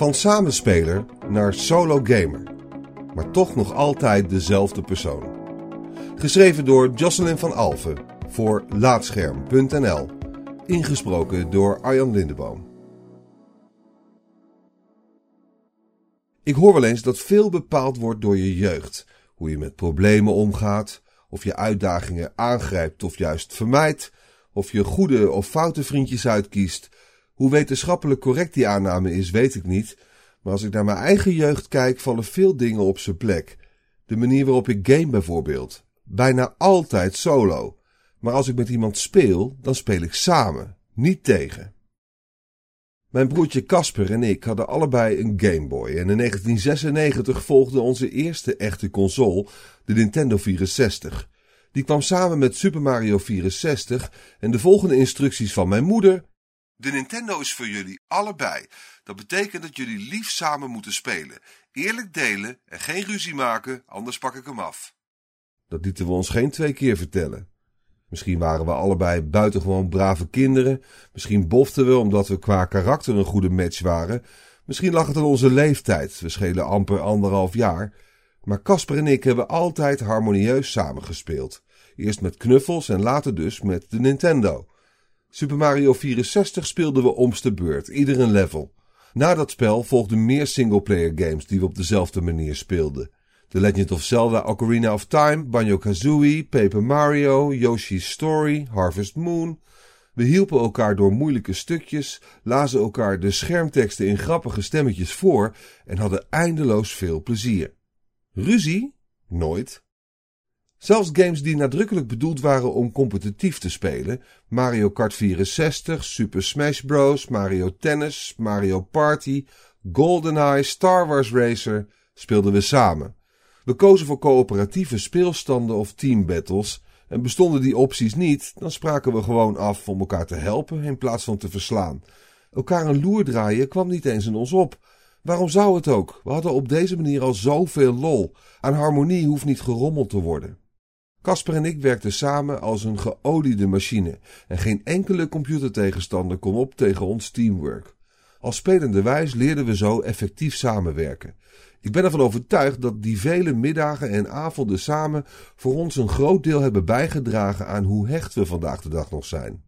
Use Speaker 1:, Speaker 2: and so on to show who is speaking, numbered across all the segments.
Speaker 1: Van samenspeler naar solo gamer, maar toch nog altijd dezelfde persoon. Geschreven door Jocelyn van Alphen voor Laatscherm.nl. Ingesproken door Arjan Lindeboom. Ik hoor wel eens dat veel bepaald wordt door je jeugd. Hoe je met problemen omgaat, of je uitdagingen aangrijpt of juist vermijdt, of je goede of foute vriendjes uitkiest. Hoe wetenschappelijk correct die aanname is, weet ik niet. Maar als ik naar mijn eigen jeugd kijk, vallen veel dingen op zijn plek. De manier waarop ik game bijvoorbeeld. Bijna altijd solo. Maar als ik met iemand speel, dan speel ik samen, niet tegen. Mijn broertje Casper en ik hadden allebei een Game Boy en in 1996 volgde onze eerste echte console, de Nintendo 64. Die kwam samen met Super Mario 64 en de volgende instructies van mijn moeder. De Nintendo is voor jullie allebei. Dat betekent dat jullie lief samen moeten spelen. Eerlijk delen en geen ruzie maken, anders pak ik hem af. Dat lieten we ons geen twee keer vertellen. Misschien waren we allebei buitengewoon brave kinderen. Misschien boften we omdat we qua karakter een goede match waren. Misschien lag het aan onze leeftijd. We schelen amper anderhalf jaar. Maar Casper en ik hebben altijd harmonieus samengespeeld. Eerst met knuffels en later dus met de Nintendo. Super Mario 64 speelden we omste beurt, ieder een level. Na dat spel volgden meer singleplayer games die we op dezelfde manier speelden. The Legend of Zelda Ocarina of Time, Banjo-Kazooie, Paper Mario, Yoshi's Story, Harvest Moon. We hielpen elkaar door moeilijke stukjes, lazen elkaar de schermteksten in grappige stemmetjes voor en hadden eindeloos veel plezier. Ruzie? Nooit. Zelfs games die nadrukkelijk bedoeld waren om competitief te spelen, Mario Kart 64, Super Smash Bros., Mario Tennis, Mario Party, GoldenEye, Star Wars Racer, speelden we samen. We kozen voor coöperatieve speelstanden of teambattles en bestonden die opties niet, dan spraken we gewoon af om elkaar te helpen in plaats van te verslaan. Elkaar een loer draaien kwam niet eens in ons op. Waarom zou het ook? We hadden op deze manier al zoveel lol. Aan harmonie hoeft niet gerommeld te worden. Casper en ik werkten samen als een geoliede machine en geen enkele computertegenstander kon op tegen ons teamwork. Als spelende wijs leerden we zo effectief samenwerken. Ik ben ervan overtuigd dat die vele middagen en avonden samen voor ons een groot deel hebben bijgedragen aan hoe hecht we vandaag de dag nog zijn.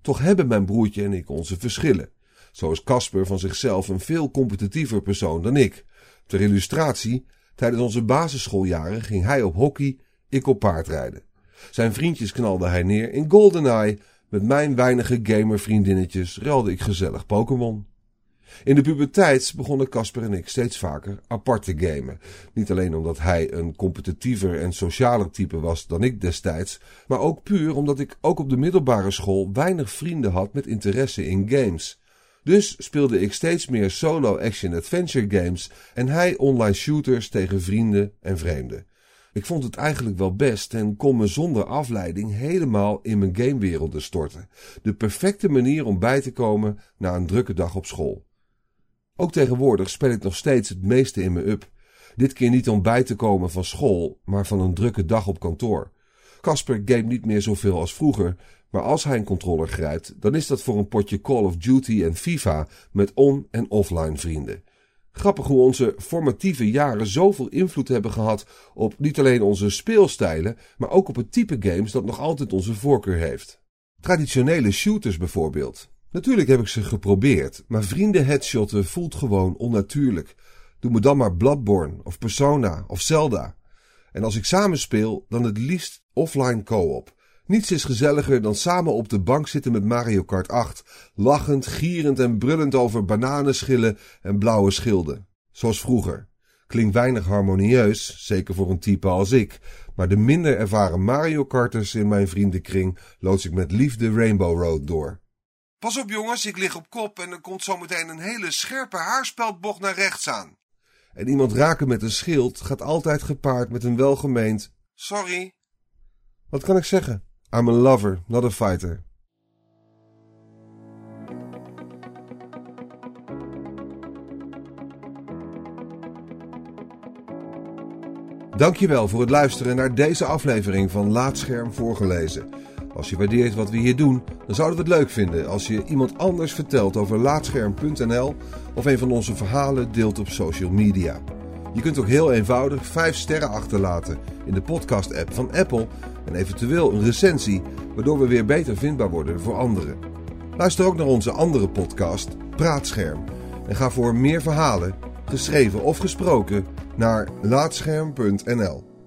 Speaker 1: Toch hebben mijn broertje en ik onze verschillen. Zo is Casper van zichzelf een veel competitiever persoon dan ik. Ter illustratie, tijdens onze basisschooljaren ging hij op hockey, ik op paardrijden. Zijn vriendjes knalde hij neer in GoldenEye. Met mijn weinige gamervriendinnetjes ruilde ik gezellig Pokémon. In de puberteit begonnen Casper en ik steeds vaker apart te gamen. Niet alleen omdat hij een competitiever en socialer type was dan ik destijds, maar ook puur omdat ik ook op de middelbare school weinig vrienden had met interesse in games. Dus speelde ik steeds meer solo action-adventure games en hij online shooters tegen vrienden en vreemden. Ik vond het eigenlijk wel best en kon me zonder afleiding helemaal in mijn gamewerelden storten. De perfecte manier om bij te komen na een drukke dag op school. Ook tegenwoordig speel ik nog steeds het meeste in me up. Dit keer niet om bij te komen van school, maar van een drukke dag op kantoor. Casper game niet meer zoveel als vroeger, maar als hij een controller grijpt, dan is dat voor een potje Call of Duty en FIFA met on- en offline vrienden. Grappig hoe onze formatieve jaren zoveel invloed hebben gehad op niet alleen onze speelstijlen, maar ook op het type games dat nog altijd onze voorkeur heeft. Traditionele shooters bijvoorbeeld. Natuurlijk heb ik ze geprobeerd, maar vrienden headshotten voelt gewoon onnatuurlijk. Doe me dan maar Bloodborne of Persona of Zelda. En als ik samen speel, dan het liefst offline co-op. Niets is gezelliger dan samen op de bank zitten met Mario Kart 8, lachend, gierend en brullend over bananenschillen en blauwe schilden. Zoals vroeger. Klinkt weinig harmonieus, zeker voor een type als ik, maar de minder ervaren Mario Karters in mijn vriendenkring loods ik met liefde Rainbow Road door. Pas op jongens, ik lig op kop en er komt zometeen een hele scherpe haarspeldbocht naar rechts aan. En iemand raken met een schild gaat altijd gepaard met een welgemeend sorry. Wat kan ik zeggen? I'm a lover, not a fighter. Dankjewel voor het luisteren naar deze aflevering van Laatscherm voorgelezen. Als je waardeert wat we hier doen, dan zouden we het leuk vinden als je iemand anders vertelt over laatscherm.nl of een van onze verhalen deelt op social media. Je kunt ook heel eenvoudig 5 sterren achterlaten in de podcast-app van Apple en eventueel een recensie, waardoor we weer beter vindbaar worden voor anderen. Luister ook naar onze andere podcast, Praatscherm, en ga voor meer verhalen, geschreven of gesproken, naar laatscherm.nl.